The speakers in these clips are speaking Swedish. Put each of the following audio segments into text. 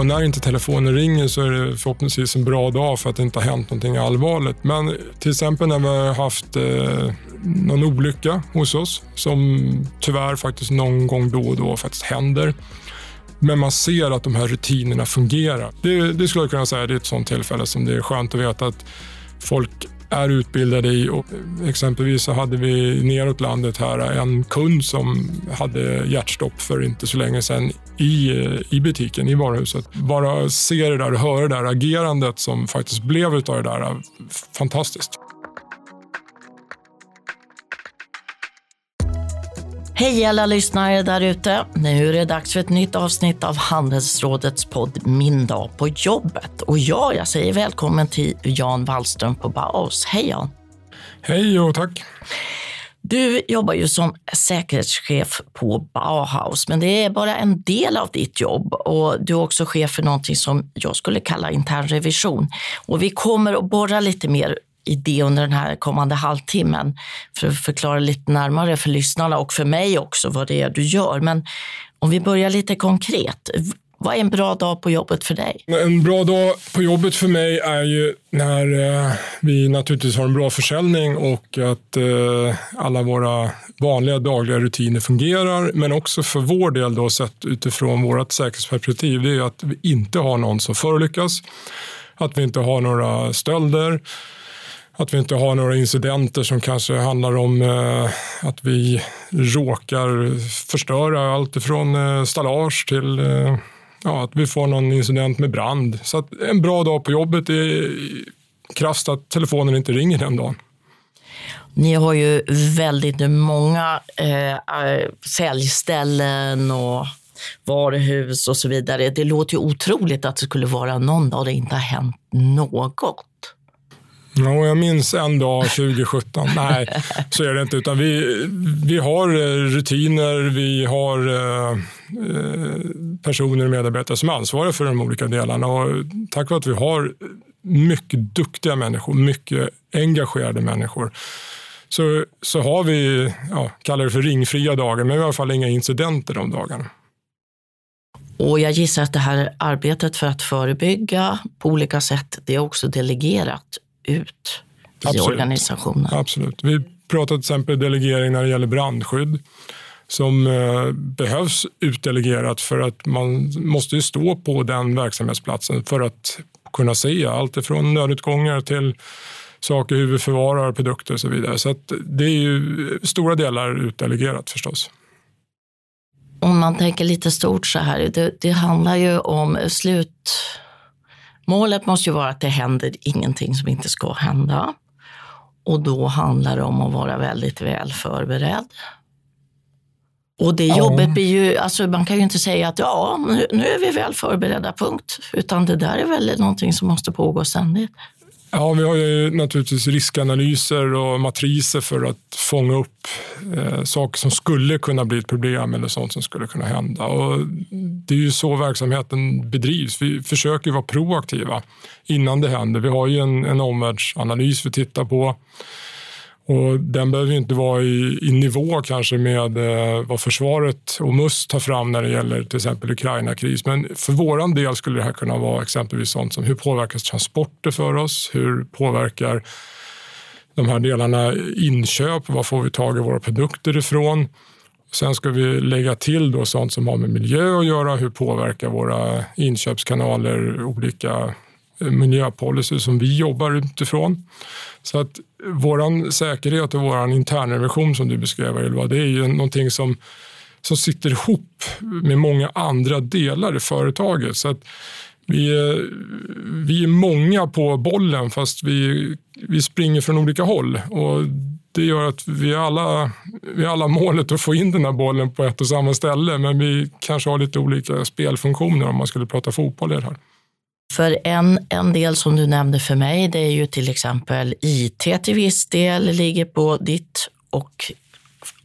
Och när inte telefonen ringer så är det förhoppningsvis en bra dag för att det inte har hänt någonting allvarligt. Men till exempel när vi har haft eh, någon olycka hos oss som tyvärr faktiskt någon gång då och då faktiskt händer. Men man ser att de här rutinerna fungerar. Det, det skulle jag kunna säga det är ett sånt tillfälle som det är skönt att veta att folk är utbildade i. Och exempelvis så hade vi neråt landet här en kund som hade hjärtstopp för inte så länge sedan i, i butiken, i varuhuset. Bara se det där och höra det där agerandet som faktiskt blev av det där, fantastiskt. Hej alla lyssnare där ute. Nu är det dags för ett nytt avsnitt av Handelsrådets podd Min dag på jobbet. Och ja, jag säger välkommen till Jan Wallström på Baos. Hej Jan! Hej och tack! Du jobbar ju som säkerhetschef på Bauhaus, men det är bara en del av ditt jobb. Och Du är också chef för någonting som jag skulle kalla intern revision. Och vi kommer att borra lite mer idé under den här kommande halvtimmen för att förklara lite närmare för lyssnarna och för mig också vad det är du gör. Men om vi börjar lite konkret. Vad är en bra dag på jobbet för dig? En bra dag på jobbet för mig är ju när eh, vi naturligtvis har en bra försäljning och att eh, alla våra vanliga dagliga rutiner fungerar. Men också för vår del då sett utifrån vårt säkerhetsperspektiv, det är att vi inte har någon som förolyckas. Att vi inte har några stölder att vi inte har några incidenter som kanske handlar om eh, att vi råkar förstöra allt ifrån eh, stallage till eh, ja, att vi får någon incident med brand. Så att en bra dag på jobbet är krasst att telefonen inte ringer den dagen. Ni har ju väldigt många eh, eh, säljställen och varuhus och så vidare. Det låter ju otroligt att det skulle vara någon dag det inte har hänt något. Ja, jag minns en dag 2017. Nej, så är det inte. Utan vi, vi har eh, rutiner, vi har eh, eh, personer och medarbetare som är ansvariga för de olika delarna. Och tack vare att vi har mycket duktiga människor, mycket engagerade människor så, så har vi, ja, kallar det för ringfria dagar, men i alla fall inga incidenter de dagarna. Och jag gissar att det här arbetet för att förebygga på olika sätt, det är också delegerat ut i Absolut. organisationen. Absolut. Vi pratar till exempel delegering när det gäller brandskydd som eh, behövs utdelegerat för att man måste stå på den verksamhetsplatsen för att kunna se allt ifrån nödutgångar till saker, hur vi förvarar produkter och så vidare. Så det är ju stora delar utdelegerat förstås. Om man tänker lite stort så här, det, det handlar ju om slut Målet måste ju vara att det händer ingenting som inte ska hända. Och då handlar det om att vara väldigt väl förberedd. Och det jobbet blir ju, alltså man kan ju inte säga att ja, nu, nu är vi väl förberedda, punkt. Utan det där är väl någonting som måste pågå ständigt. Ja, vi har ju naturligtvis riskanalyser och matriser för att fånga upp eh, saker som skulle kunna bli ett problem eller sånt som skulle kunna hända. Och det är ju så verksamheten bedrivs. Vi försöker vara proaktiva innan det händer. Vi har ju en, en omvärldsanalys vi tittar på och den behöver inte vara i, i nivå kanske med eh, vad försvaret och MUST tar fram när det gäller till exempel Ukraina-kris. Men för vår del skulle det här kunna vara exempelvis sånt som hur påverkas transporter för oss? Hur påverkar de här delarna inköp? Var får vi tag i våra produkter ifrån? Sen ska vi lägga till då sånt som har med miljö att göra. Hur påverkar våra inköpskanaler olika Eh, miljöpolicy som vi jobbar utifrån? Så att vår säkerhet och vår internrevision som du beskrev, Ylva, det är ju någonting som, som sitter ihop med många andra delar i företaget. Så att vi, är, vi är många på bollen fast vi, vi springer från olika håll. Och det gör att vi alla, vi alla målet att få in den här bollen på ett och samma ställe men vi kanske har lite olika spelfunktioner om man skulle prata fotboll i det här. För en, en del som du nämnde för mig, det är ju till exempel IT till viss del ligger på ditt och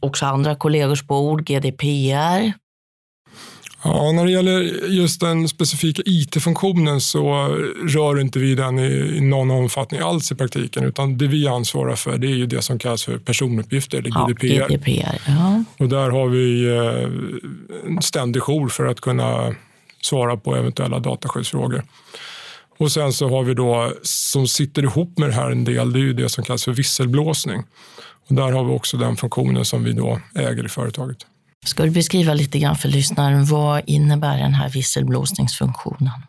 också andra kollegors bord, GDPR. Ja, när det gäller just den specifika IT-funktionen så rör inte vi den i, någon omfattning alls i praktiken utan det vi ansvarar för det är ju det som kallas för personuppgifter eller ja, GDPR. GDPR ja. Och där har vi eh, en ständig jour för att kunna svara på eventuella dataskyddsfrågor. Och sen så har vi då, som sitter ihop med det här en del, det är ju det som kallas för visselblåsning. Och där har vi också den funktionen som vi då äger i företaget. Ska du beskriva lite grann för lyssnaren, vad innebär den här visselblåsningsfunktionen?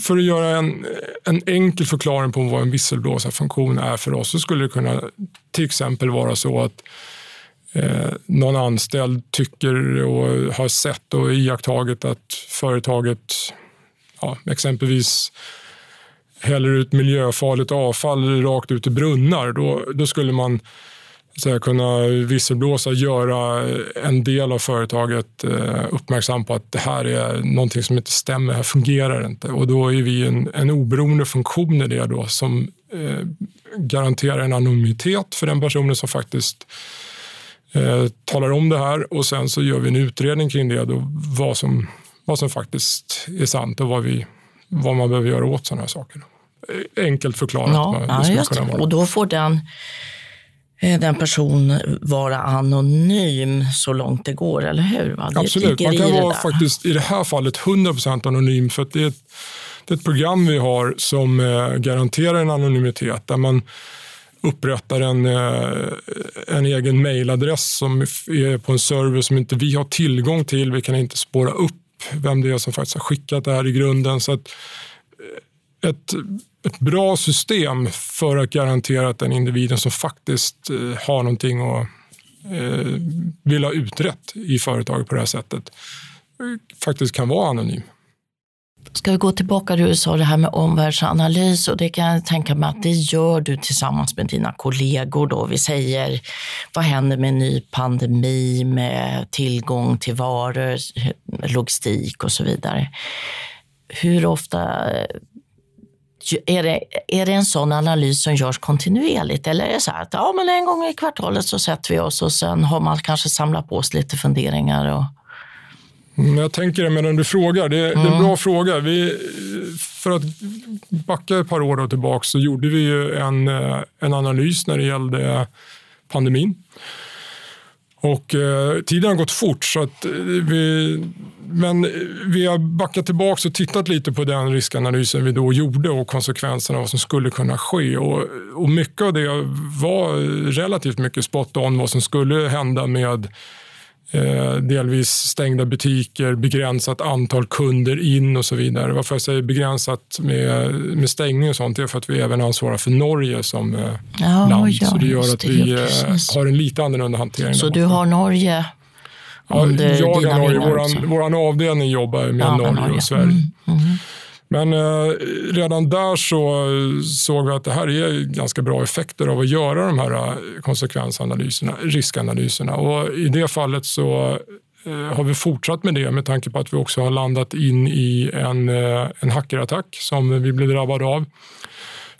För att göra en, en enkel förklaring på vad en visselblåsarfunktion är för oss så skulle det kunna till exempel vara så att eh, någon anställd tycker och har sett och iakttagit att företaget ja, exempelvis häller ut miljöfarligt avfall rakt ut i brunnar. Då, då skulle man så kunna visselblåsa, göra en del av företaget eh, uppmärksam på att det här är någonting som inte stämmer, det här fungerar inte. Och då är vi en, en oberoende funktion i det då som eh, garanterar en anonymitet för den personen som faktiskt eh, talar om det här och sen så gör vi en utredning kring det, då, vad, som, vad som faktiskt är sant och vad, vi, vad man behöver göra åt sådana här saker. Enkelt förklarat. Ja, ja just det. Och då får den Eh, den person vara anonym så långt det går, eller hur? Det Absolut, man kan vara faktiskt i det här fallet 100% anonym för det är, ett, det är ett program vi har som eh, garanterar en anonymitet där man upprättar en, eh, en egen mejladress som är på en server som inte vi har tillgång till. Vi kan inte spåra upp vem det är som faktiskt har skickat det här i grunden. Så att eh, ett ett bra system för att garantera att den individen som faktiskt eh, har någonting och vill ha utrett i företaget på det här sättet faktiskt kan vara anonym. Ska vi gå tillbaka till USA det här med omvärldsanalys och det kan jag tänka mig att det gör du tillsammans med dina kollegor då. Vi säger vad händer med en ny pandemi med tillgång till varor, logistik och så vidare. Hur ofta är det, är det en sån analys som görs kontinuerligt eller är det så här att ja, men en gång i kvartalet så sätter vi oss och sen har man kanske samlat på sig lite funderingar? Och... Mm, jag tänker det medan du frågar. Det, mm. det är en bra fråga. Vi, för att backa ett par år tillbaka så gjorde vi en, eh, en analys när det gällde pandemin. Och eh, tiden har gått fort, så att eh, vi, men vi har backat tillbaka och tittat lite på den riskanalysen vi då gjorde och konsekvenserna av vad som skulle kunna ske. Och, och mycket av det var relativt mycket spot on vad som skulle hända med eh, delvis stängda butiker, begränsat antal kunder in och så vidare. Varför jag säger begränsat med, med stängning och sånt är för att vi även ansvarar för Norge som eh, ja, land. Ja, så det gör att vi eh, har en lite annorlunda hantering. Så du har Norge under ja, jag dina Norge, våran, våran avdelning jobbar med ja, Norge, Norge och Sverige. Mm, mm. Men eh, redan där så eh, såg vi att det här är ganska bra effekter av att göra de här eh, konsekvensanalyserna, riskanalyserna. Och I det fallet så eh, har vi fortsatt med det med tanke på att vi också har landat in i en, eh, en hackerattack som vi blev drabbade av.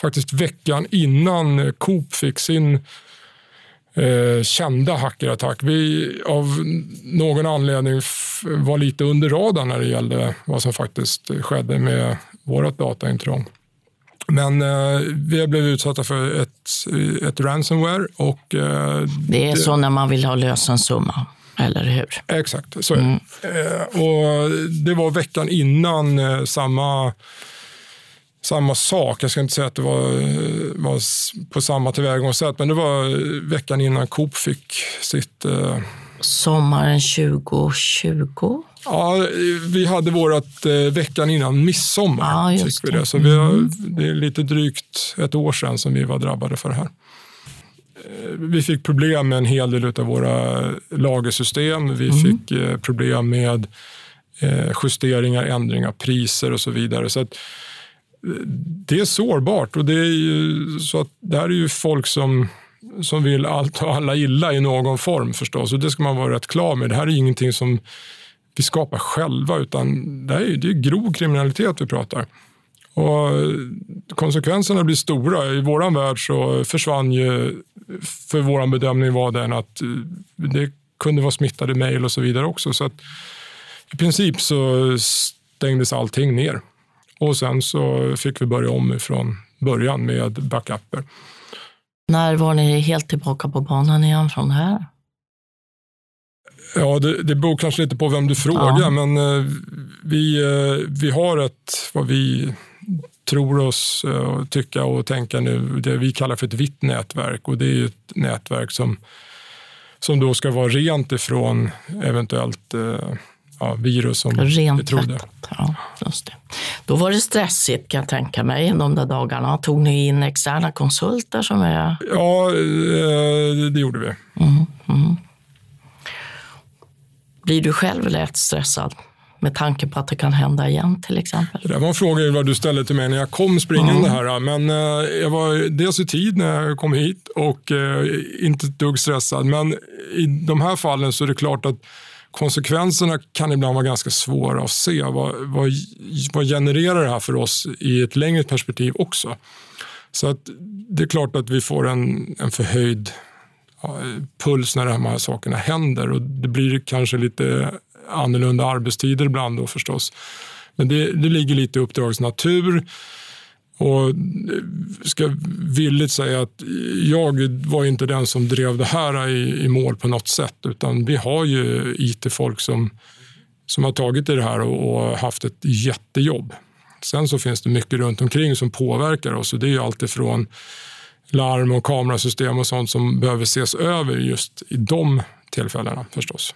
Faktiskt veckan innan Coop fick sin eh, kända hackerattack. Vi av någon anledning var lite under radarn när det gällde vad som faktiskt skedde med vårt dataintrång. Men eh, vi har blivit utsatta för ett, ett ransomware. Och, eh, det är det, så när man vill ha lösensumma, eller hur? Exakt, så mm. eh, och Det var veckan innan eh, samma samma sak. Jag ska inte säga att det var, var på samma tillvägagångssätt, men det var veckan innan Coop fick sitt... Eh... Sommaren 2020? Ja, vi hade vårt eh, veckan innan midsommar. Ja, fick vi det. Så vi har, mm. det är lite drygt ett år sedan som vi var drabbade för det här. Eh, vi fick problem med en hel del av våra lagersystem. Vi mm. fick eh, problem med eh, justeringar, ändringar, priser och så vidare. Så att, det är sårbart och det är ju, så att det här är ju folk som, som vill allt och alla illa i någon form förstås och det ska man vara rätt klar med. Det här är ingenting som vi skapar själva utan det, är, det är grov kriminalitet vi pratar. Och konsekvenserna blir stora. I vår värld så försvann ju, för vår bedömning var den att eh, det kunde vara smittade mejl och så vidare också. Så att i princip så stängdes allting ner. Och sen så fick vi börja om från början med backuper. När var ni helt tillbaka på banan igen från det här? Ja, det, det beror kanske lite på vem du frågar, ja. men eh, vi, eh, vi har ett, vad vi tror oss eh, tycka och tänka nu, det vi kallar för ett vitt nätverk och det är ett nätverk som, som då ska vara rent ifrån eventuellt ja, virus som Rent vi trodde. Ja, just det. Då var det stressigt kan jag tänka mig de där dagarna. Tog ni in externa konsulter som är... Ja, eh, det gjorde vi. Mm, mm. Blir du själv lätt stressad? med tanke på att det kan hända igen till exempel? Det var en fråga vad du ställde till mig när jag kom springande mm. här. Men eh, jag var dels i tid när jag kom hit och eh, inte ett dugg stressad. Men i de här fallen så är det klart att konsekvenserna kan ibland vara ganska svåra att se. Vad, vad, vad genererar det här för oss i ett längre perspektiv också? Så att det är klart att vi får en, en förhöjd ja, puls när de här sakerna händer och det blir kanske lite annorlunda arbetstider ibland då förstås. Men det, det ligger lite i uppdragets natur. Och ska villigt säga att jag var inte den som drev det här i, i mål på något sätt utan vi har ju IT-folk som, som har tagit i det här och, och, haft ett jättejobb. Sen så finns det mycket runt omkring som påverkar oss och det är allt ifrån larm och kamerasystem och sånt som behöver ses över just i de tillfällena förstås.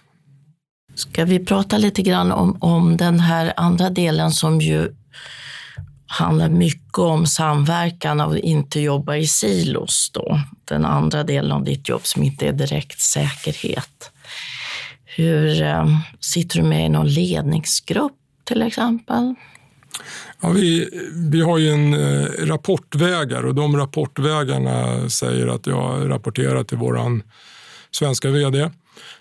Ska vi prata lite grann om, om den här andra delen som ju handlar mycket om samverkan och inte jobba i silos. Då. Den andra delen av ditt jobb som inte är direkt säkerhet. Hur eh, Sitter du med i någon ledningsgrupp till exempel? Ja, vi, vi har ju en eh, rapportvägar och de rapportvägarna säger att jag rapporterar till vår svenska vd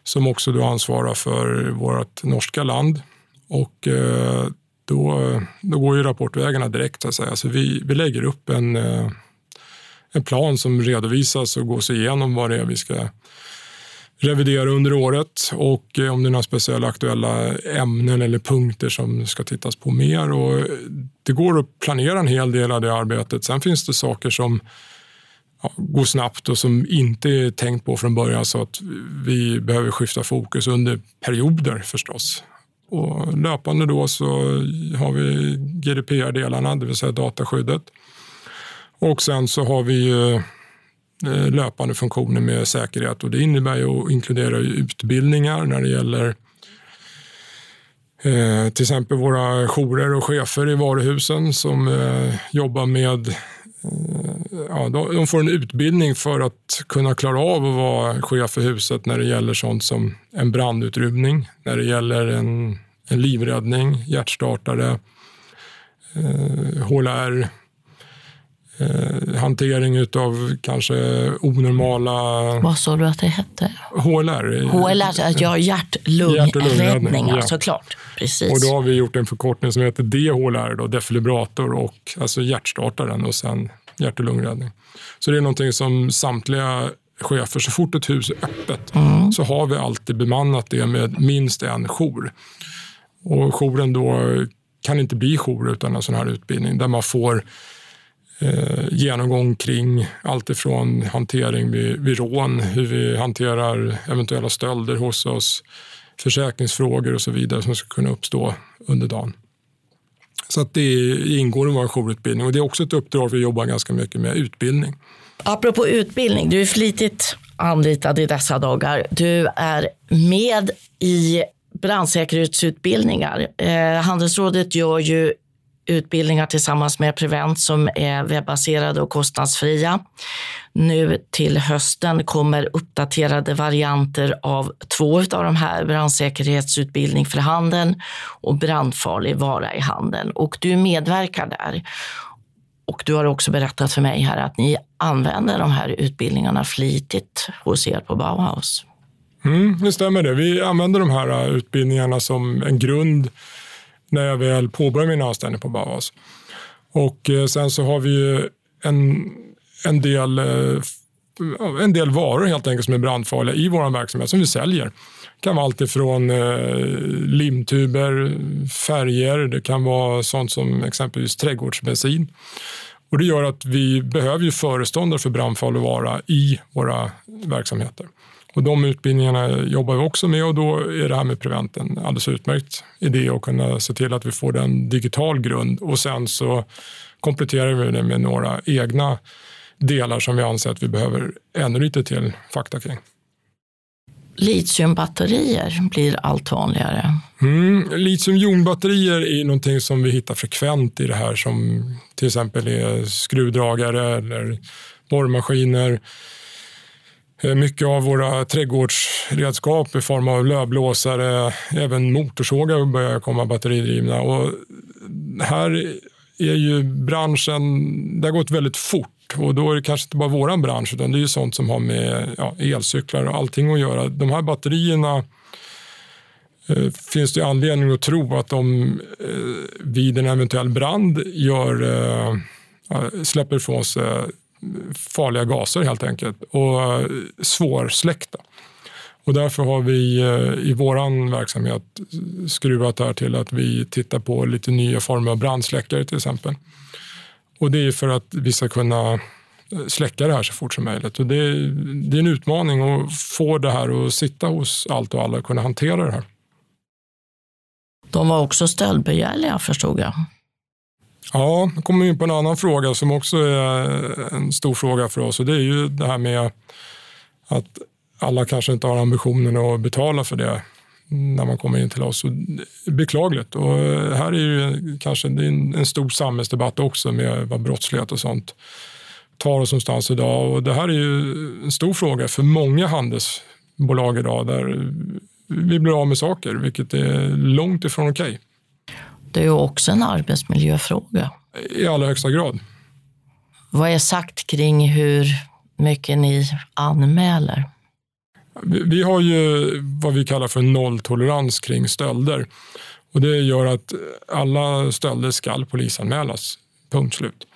som också då ansvarar för vårt norska land. Och eh, då, då går ju rapportvägarna direkt. Så att säga. Så vi, vi lägger upp en, eh, en plan som redovisas och gås igenom vad det är vi ska revidera under året och eh, om det är några speciella aktuella ämnen eller punkter som ska tittas på mer. Och eh, det går att planera en hel del av det arbetet. Sen finns det saker som ja, går snabbt och som inte är tänkt på från början så att vi behöver skifta fokus under perioder förstås. Och löpande då så har vi GDPR-delarna, det vill säga dataskyddet. Och sen så har vi eh, löpande funktioner med säkerhet och det innebär ju att inkludera utbildningar när det gäller eh, till exempel våra jourer och chefer i varuhusen som eh, jobbar med ja, de får en utbildning för att kunna klara av att vara chef för huset när det gäller sånt som en brandutrymning, när det gäller en, en livräddning, hjärtstartare, eh, HLR, eh, hantering av kanske onormala... Vad sa du att det hette? HLR. HLR, ja, hjärt-lungräddning, ja. såklart. Precis. Och då har vi gjort en förkortning som heter DHLR, då, defibrillator och alltså hjärtstartaren och sen hjärt och lungräddning. Så det är någonting som samtliga chefer, så fort ett hus är öppet mm. så har vi alltid bemannat det med minst en jour. Och jouren då kan inte bli jour utan en sån här utbildning där man får eh, genomgång kring allt ifrån hantering vid, vid rån, hur vi hanterar eventuella stölder hos oss, försäkringsfrågor och så vidare som ska kunna uppstå under dagen. Så att det ingår i vår jourutbildning och det är också ett uppdrag vi jobbar ganska mycket med, utbildning. Apropå utbildning, du är flitigt anlitad i dessa dagar. Du är med i brandsäkerhetsutbildningar. Eh, Handelsrådet gör ju utbildningar tillsammans med Prevent som är webbaserade och kostnadsfria. Nu till hösten kommer uppdaterade varianter av två av de här, brandsäkerhetsutbildning för handeln och brandfarlig vara i handeln. Och du medverkar där. Och du har också berättat för mig här att ni använder de här utbildningarna flitigt hos er på Bauhaus. Mm, det stämmer det. Vi använder de här äh, utbildningarna som en grund när jag väl påbörjar min anställning på Bauhaus. Och eh, sen så har vi en, en, del, eh, en del varor helt enkelt som är brandfarliga i vår verksamhet som vi säljer. Det kan vara allt ifrån eh, limtuber, färger, det kan vara sånt som exempelvis trädgårdsbensin. Och det gör att vi behöver ju föreståndare för brandfarlig vara i våra verksamheter. Och de utbildningarna jobbar vi också med och då är det här med Prevent en alldeles utmärkt idé att kunna se till att vi får en digital grund och sen så kompletterar vi det med några egna delar som vi anser att vi behöver ännu lite till fakta kring. Litiumbatterier blir allt vanligare. Mm, Litiumjonbatterier är någonting som vi hittar frekvent i det här som till exempel är skruvdragare eller borrmaskiner. Eh, mycket av våra trädgårdsredskap i form av lövblåsare, även motorsågar börjar komma batteridrivna. Och här är ju branschen, det har gått väldigt fort och då är det kanske inte bara vår bransch utan det är ju sånt som har med ja, elcyklar och allting att göra. De här batterierna eh, finns det anledning att tro att de eh, vid en eventuell brand gör, eh, släpper ifrån sig farliga gaser helt enkelt och svårsläckta. Och därför har vi eh, i vår verksamhet skruvat det här till att vi tittar på lite nya former av brandsläckare till exempel. Och det är för att vi ska kunna eh, släcka det här så fort som möjligt. Och det, är, det är en utmaning att få det här att sitta hos allt och alla och kunna hantera det här. De var också stöldbegärliga förstod jag. Ja, då kommer vi in på en annan fråga som också är en stor fråga för oss och det är ju det här med att alla kanske inte har ambitionen att betala för det när man kommer in till oss. Och beklagligt. Och här är ju kanske det är en stor samhällsdebatt också med vad brottslighet och sånt tar oss någonstans idag. Och det här är ju en stor fråga för många handelsbolag idag där vi blir av med saker, vilket är långt ifrån okej. Okay. Det är ju också en arbetsmiljöfråga. I allra högsta grad. Vad är sagt kring hur mycket ni anmäler? Vi har ju vad vi kallar för nolltolerans kring stölder. Och det gör att alla stölder ska polisanmälas. Punkt slut.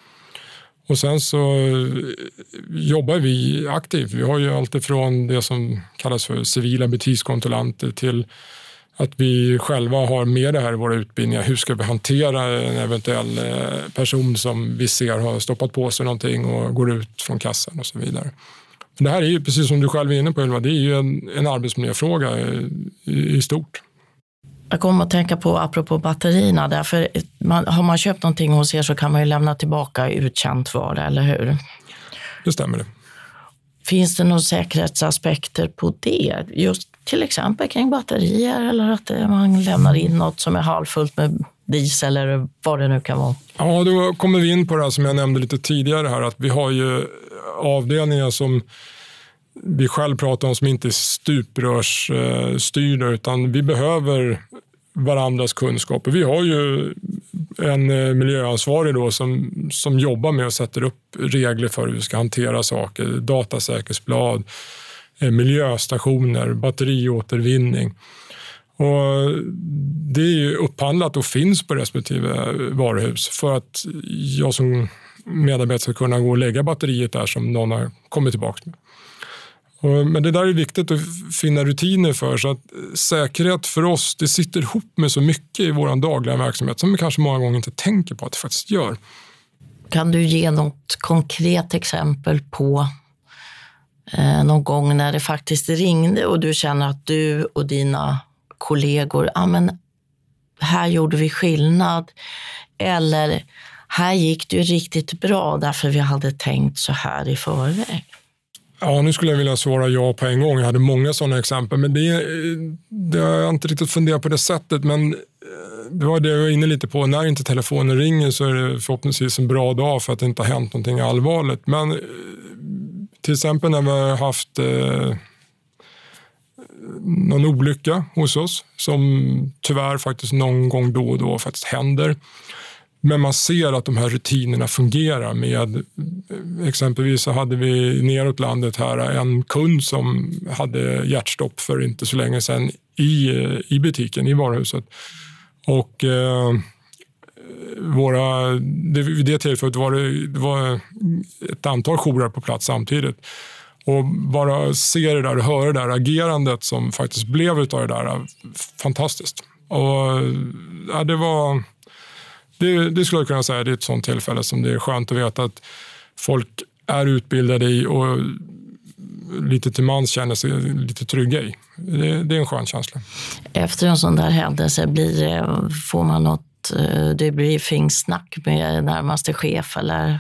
Och sen så jobbar vi aktivt. Vi har ju alltifrån det som kallas för civila butikskontrollanter till att vi själva har med det här i våra utbildningar. Hur ska vi hantera en eventuell eh, person som vi ser har stoppat på sig någonting och går ut från kassan och så vidare. Men det här är ju, precis som du själv är inne på, Ylva, det är ju en, en arbetsmiljöfråga i, i stort. Jag kommer att tänka på, apropå batterierna, därför man, har man köpt någonting hos er så kan man ju lämna tillbaka utkänt vara, eller hur? Det stämmer. Det. Finns det några säkerhetsaspekter på det? Just till exempel kring batterier eller att eh, man lämnar in något som är halvfullt med diesel eller vad det nu kan vara. Ja, då kommer vi in på det här som jag nämnde lite tidigare här att vi har ju avdelningar som vi själv pratar om som inte är stuprörsstyrda utan vi behöver varandras kunskaper. Vi har ju en eh, miljöansvarig då som, som jobbar med och sätter upp regler för hur vi ska hantera saker, datasäkerhetsblad, Eh, miljöstationer, batteriåtervinning. Och det är upphandlat och finns på respektive varuhus för att jag som medarbetare ska kunna gå och lägga batteriet där som någon har kommit tillbaka med. Men det där är viktigt att finna rutiner för så att säkerhet för oss det sitter ihop med så mycket i vår dagliga verksamhet som vi kanske många gånger inte tänker på att det faktiskt gör. Kan du ge något konkret exempel på eh, någon gång när det faktiskt ringde och du känner att du och dina kollegor, ah, men här gjorde vi skillnad. Eller här gick det ju riktigt bra därför vi hade tänkt så här i förväg. Ja, nu skulle jag vilja svara ja på en gång. Jag hade många sådana exempel, men det, det har jag inte riktigt funderat på det sättet. Men eh, det var det jag var inne lite på. När inte telefonen ringer så är det förhoppningsvis en bra dag för att det inte har hänt någonting allvarligt. Men eh, till exempel när vi har haft eh, någon olycka hos oss som tyvärr faktiskt någon gång då och då faktiskt händer. Men man ser att de här rutinerna fungerar. med Exempelvis så hade vi neråt landet här en kund som hade hjärtstopp för inte så länge sedan i, i butiken, i varuhuset. Och eh, våra, det, vid det tillfället var det, det var ett antal jourer på plats samtidigt. Och bara se det där och höra det där agerandet som faktiskt blev av det där, fantastiskt. Och, ja, det, var, det, det skulle jag kunna säga det är ett sånt tillfälle som det är skönt att veta att folk är utbildade i och lite till mans känner sig lite trygga i. Det, det är en skön känsla. Efter en sån där händelse, blir får man något Eh, det blir fingsnack med närmaste chef? Eller?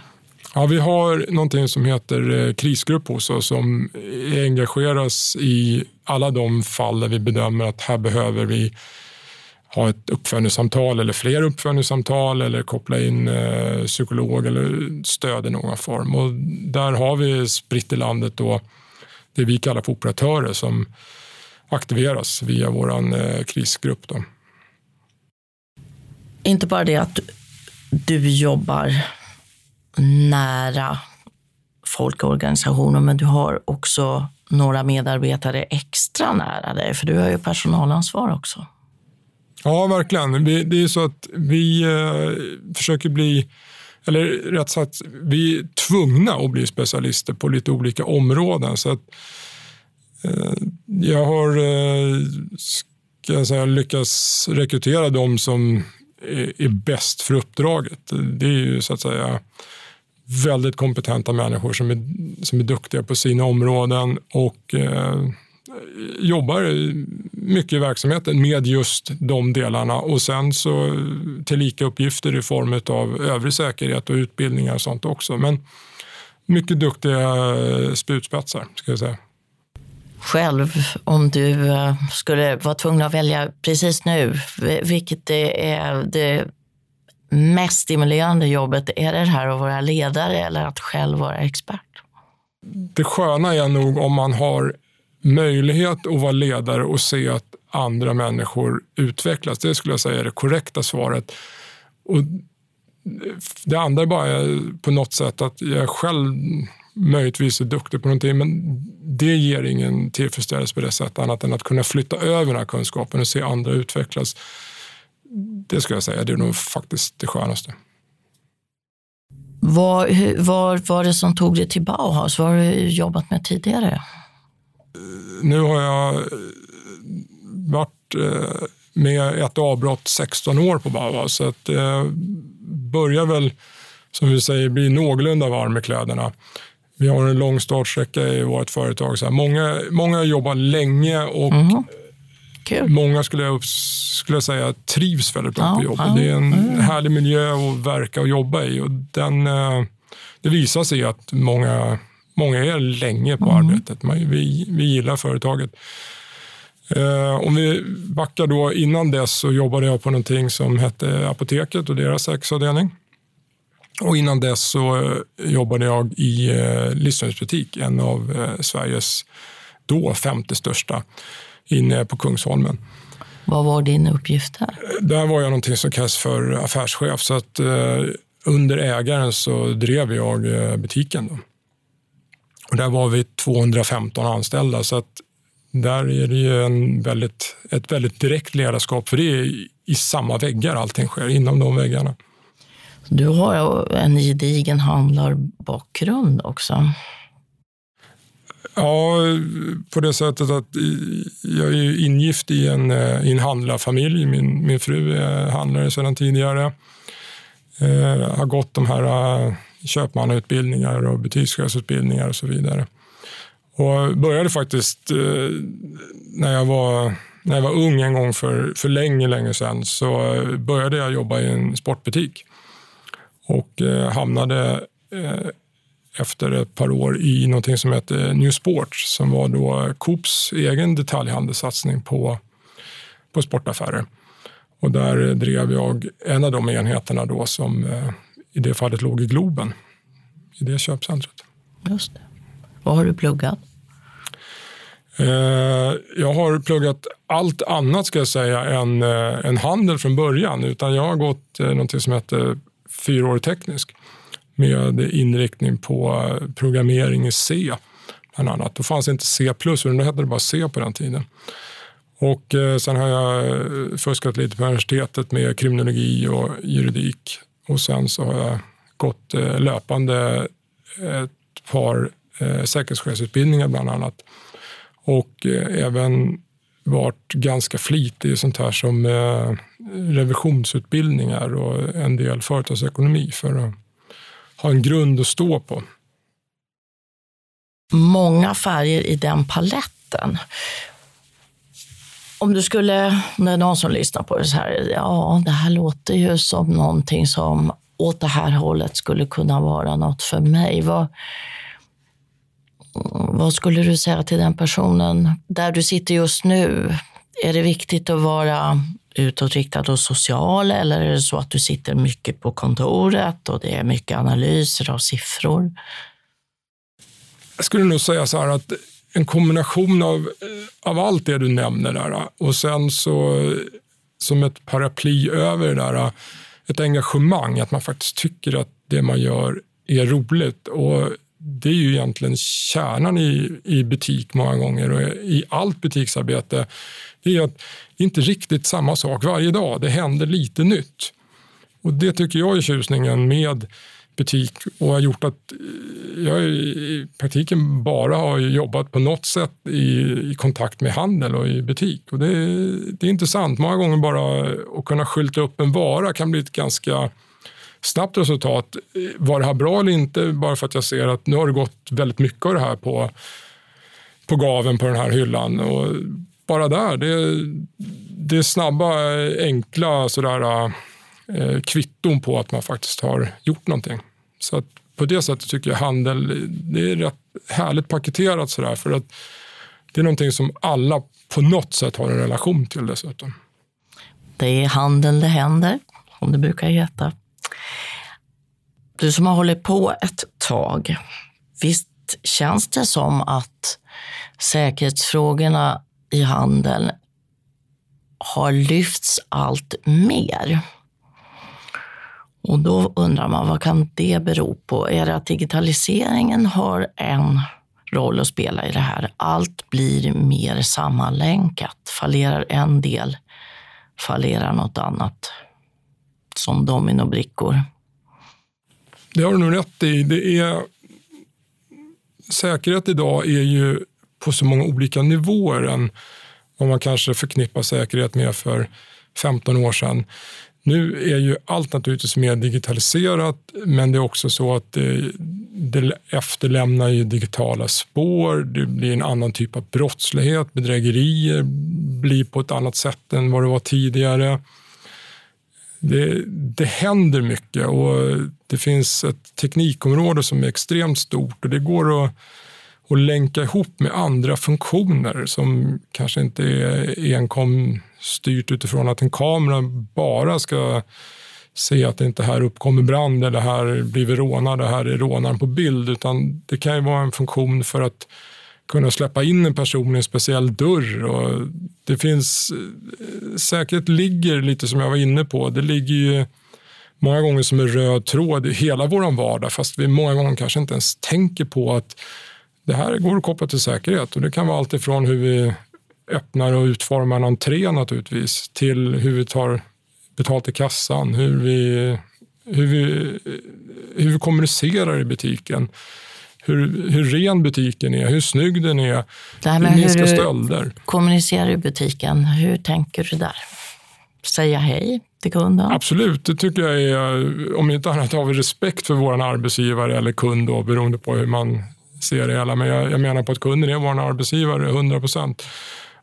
Ja, vi har någonting som heter eh, krisgrupp hos oss som engageras i alla de fall där vi bedömer att här behöver vi ha ett uppföljningssamtal eller fler uppföljningssamtal eller koppla in eh, psykolog eller stöd i någon form. Och där har vi spritt i landet då det vi kallar för operatörer som aktiveras via vår eh, krisgrupp. Då. Inte bara det att du jobbar nära folk och organisationer, men du har också några medarbetare extra nära dig, för du har ju personalansvar också. Ja, verkligen. Det är så att vi eh, försöker bli eller rätt sagt, vi är tvungna att bli specialister på lite olika områden. Så att, eh, jag har eh, ska jag säga, lyckats rekrytera de som är, bäst för uppdraget. Det är ju så att säga väldigt kompetenta människor som är, som är duktiga på sina områden och eh, jobbar mycket i verksamheten med just de delarna och sen så tillika uppgifter i form av övrig säkerhet och utbildningar och sånt också. Men mycket duktiga spjutspetsar ska jag säga. Själv, om du eh, skulle vara tvungen att välja precis nu, vilket är det mest stimulerande jobbet? Är det, det här att vara ledare eller att själv vara expert? Det sköna är nog om man har möjlighet att vara ledare och se att andra människor utvecklas. Det skulle jag säga är det korrekta svaret. Och det andra är bara på något sätt att jag själv möjligtvis är duktig på någonting men det ger ingen tillfredsställelse på det sättet annat än att kunna flytta över den här kunskapen och se andra utvecklas. Det skulle jag säga, det är nog faktiskt det skönaste. Vad var, var det som tog dig till Bauhaus? Vad har du jobbat med tidigare? nu har jag eh, varit eh, med ett avbrott 16 år på Bauhaus. Så att eh, börjar väl, som vi säger, bli någorlunda varm i kläderna. Vi har en lång startsträcka i vårt företag. Så här, många, många jobbar länge och mm. Cool. Många skulle jag, skulle jag säga trivs väldigt bra ja, på jobbet. Ja, det är en mm. härlig miljö att verka och jobba i. Och den, det visar sig att många Många är länge på mm. arbetet. Vi, vi gillar företaget. Eh, om vi backar då innan dess så jobbade jag på någonting som hette Apoteket och deras säkerhetsavdelning. Och innan dess så eh, jobbade jag i eh, livsmedelsbutik, en av eh, Sveriges då femte största, inne på Kungsholmen. Vad var din uppgift där? Där var jag någonting som kallas för affärschef. Så att, under ägaren så drev jag butiken. Då. Och där var vi 215 anställda så att där är det ju en väldigt, ett väldigt direkt ledarskap för det är i samma väggar allting sker, inom de väggarna. Du har en gedigen handlarbakgrund också. Ja, på det sättet att jag är ingift i en, eh, i en handlarfamilj. Min, min fru är handlare sedan tidigare. Eh, har gått de här eh, köpmannautbildningar och butikschefsutbildningar och så vidare. Och började faktiskt eh, när jag var när jag var ung en gång för, för länge, länge sedan så började jag jobba i en sportbutik och eh, hamnade eh, efter ett par år i något som hette New Sports som var då Coops egen detaljhandelssatsning på, på sportaffärer. Och där drev jag en av de enheterna då som eh, i det fallet låg i Globen, i det köpcentret. Just det. Vad har du pluggat? Eh, jag har pluggat allt annat ska jag säga än, eh, än handel från början. Utan jag har gått eh, något som heter fyraårig teknisk med inriktning på eh, programmering i C bland annat. Då fanns inte C+, utan då hette det bara C på den tiden. Och eh, sen har jag eh, fuskat lite på universitetet med kriminologi och juridik och sen så har jag gått eh, löpande ett par eh, säkerhetschefsutbildningar bland annat. Och eh, även varit ganska flitig i sånt här som eh, revisionsutbildningar och en del företagsekonomi för att ha en grund att stå på. många färger i den paletten. Om du skulle, när någon som lyssnar på det så här, ja, det här låter ju som någonting som åt det här hållet skulle kunna vara något för mig. Vad, vad skulle du säga till den personen där du sitter just nu? Är det viktigt att vara utåtriktad och social eller är det så att du sitter mycket på kontoret och det är mycket analyser av siffror? Jag skulle nog säga så här att en kombination av, av allt det du nämner där och sen så som ett paraply över det där, ett engagemang, att man faktiskt tycker att det man gör är roligt. Och det är ju egentligen kärnan i, i butik många gånger och i allt butiksarbete. Det är att det är inte riktigt samma sak varje dag. Det händer lite nytt. Och Det tycker jag är tjusningen med butik och har gjort att eh, jag i praktiken bara har jobbat på något sätt i, i kontakt med handel och i butik. Och det, det är intressant. Många gånger bara att kunna skylta upp en vara kan bli ett ganska snabbt resultat. Var det här bra eller inte? Bara för att jag ser att nu har det gått väldigt mycket av det här på, på gaven på den här hyllan. Och bara där, det, det är snabba, enkla sådär, eh, kvitton på att man faktiskt har gjort någonting. Så att på det sättet tycker jag handel det är rätt härligt paketerat sådär för att det är någonting som alla på något sätt har en relation till dessutom. Det är handeln det händer, som det brukar heta. Du som har hållit på ett tag, visst känns det som att säkerhetsfrågorna i handeln har lyfts allt mer? Och då undrar man, vad kan det bero på? Är det att digitaliseringen har en roll att spela i det här? Allt blir mer sammanlänkat. Fallerar en del, fallerar något annat. Som dominobrickor. Det har du nog rätt i. Det är, säkerhet idag är ju på så många olika nivåer än vad man kanske förknippar säkerhet med för 15 år sedan. Nu är ju allt naturligtvis mer digitaliserat men det är också så att det, det efterlämnar ju digitala spår. Det blir en annan typ av brottslighet. Bedrägerier blir på ett annat sätt än vad det var tidigare. Det, det händer mycket och det finns ett teknikområde som är extremt stort och det går att och länka ihop med andra funktioner som kanske inte är enkom styrt utifrån att en kamera bara ska se att det inte här uppkommer brand eller här blir vi rånade, här är rånaren på bild. Utan det kan ju vara en funktion för att kunna släppa in en person i en speciell dörr. Och det finns, eh, säkerhet ligger lite som jag var inne på, det ligger ju många gånger som en röd tråd i hela vår vardag fast vi många gånger kanske inte ens tänker på att det här går att koppla till säkerhet och det kan vara allt ifrån hur vi öppnar och utformar en entré naturligtvis till hur vi tar betalt i kassan, hur vi, hur vi, hur vi kommunicerar i butiken. Hur, hur ren butiken är, hur snygg den är, med hur minska stölder. kommunicerar i butiken, hur tänker du där? Säga hej till kunden? Absolut, det tycker jag är, om inte annat har vi respekt för vår arbetsgivare eller kund då, beroende på hur man ser det hela. Men jag, jag menar på att kunden är vår arbetsgivare 100 procent.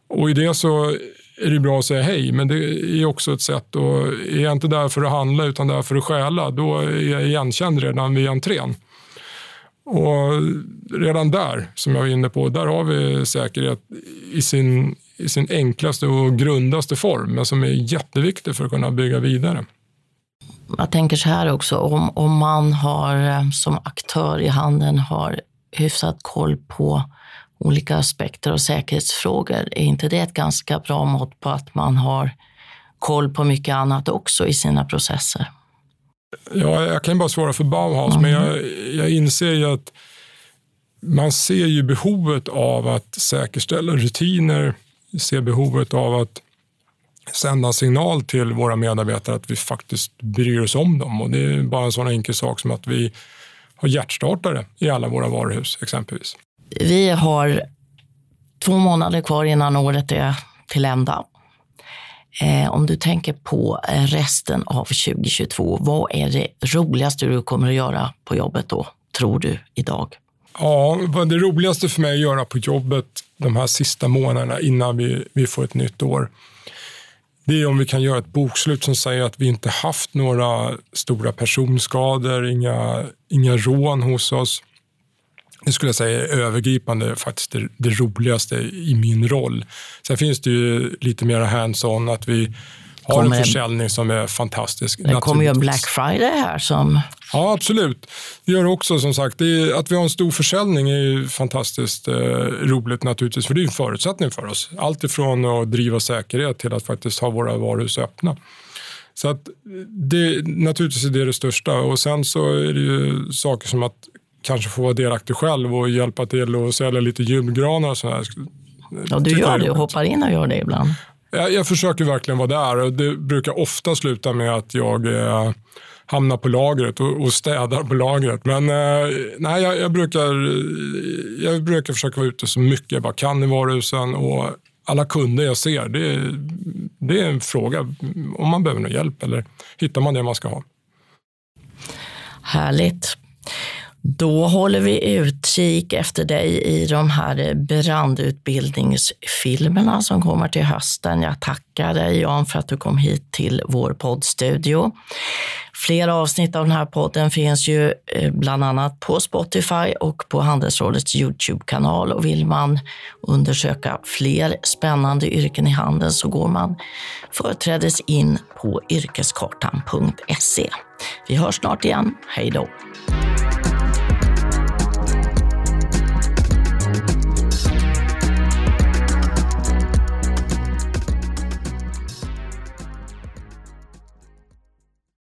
Och i det så är det bra att säga hej, men det är också ett sätt. Och är jag inte där för att handla utan där för att stjäla, då är jag igenkänd redan vid entrén. Och redan där, som jag var inne på, där har vi säkerhet i sin, i sin enklaste och grundaste form, men som är jätteviktig för att kunna bygga vidare. Jag tänker så här också, om, om man har eh, som aktör i handeln har hyfsat koll på olika aspekter och säkerhetsfrågor, är inte det ett ganska bra mått på att man har koll på mycket annat också i sina processer? Ja, jag kan bara svara för Bauhaus, mm. men jag, jag inser ju att man ser ju behovet av att säkerställa rutiner, ser behovet av att sända signal till våra medarbetare att vi faktiskt bryr oss om dem. Och det är bara en sån enkel sak som att vi har hjärtstartare i alla våra varuhus exempelvis. Vi har två månader kvar innan året är till ända. Eh, om du tänker på eh, resten av 2022, vad är det roligaste du kommer att göra på jobbet då, tror du, idag? Ja, det roligaste för mig att göra på jobbet de här sista månaderna innan vi, vi får ett nytt år, det är om vi kan göra ett bokslut som säger att vi inte haft några stora personskador, inga, inga rån hos oss. Det skulle jag säga är övergripande faktiskt det, det roligaste i min roll. Sen finns det ju lite mer hands-on, att vi har kommer en försäljning som är fantastisk. Det kommer ju en Black Friday här som... Ja, absolut. Det gör det också som sagt. Är, att vi har en stor försäljning är ju fantastiskt eh, roligt naturligtvis, för det är en förutsättning för oss. Allt ifrån att driva säkerhet till att faktiskt ha våra varuhus öppna. Så att det, naturligtvis är det det största och sen så är det ju saker som att kanske få vara delaktig själv och hjälpa till och sälja lite julgranar och sådär. Ja, du gör det och hoppar in och gör det ibland. Jag, jag försöker verkligen vara där och det brukar ofta sluta med att jag eh, hamnar på lagret och, och städar på lagret. Men eh, nej, jag, jag, brukar, jag brukar försöka vara ute så mycket jag bara kan i varuhusen och alla kunder jag ser, det, det är en fråga om man behöver någon hjälp eller hittar man det man ska ha. Härligt. Då håller vi utkik efter dig i de här brandutbildningsfilmerna som kommer till hösten. Jag tackar dig Jan för att du kom hit till vår poddstudio. Flera avsnitt av den här podden finns ju eh, bland annat på Spotify och på Handelsrådets Youtube-kanal. Och vill man undersöka fler spännande yrken i handeln så går man företrädes in på yrkeskartan.se. Vi hörs snart igen. Hej då!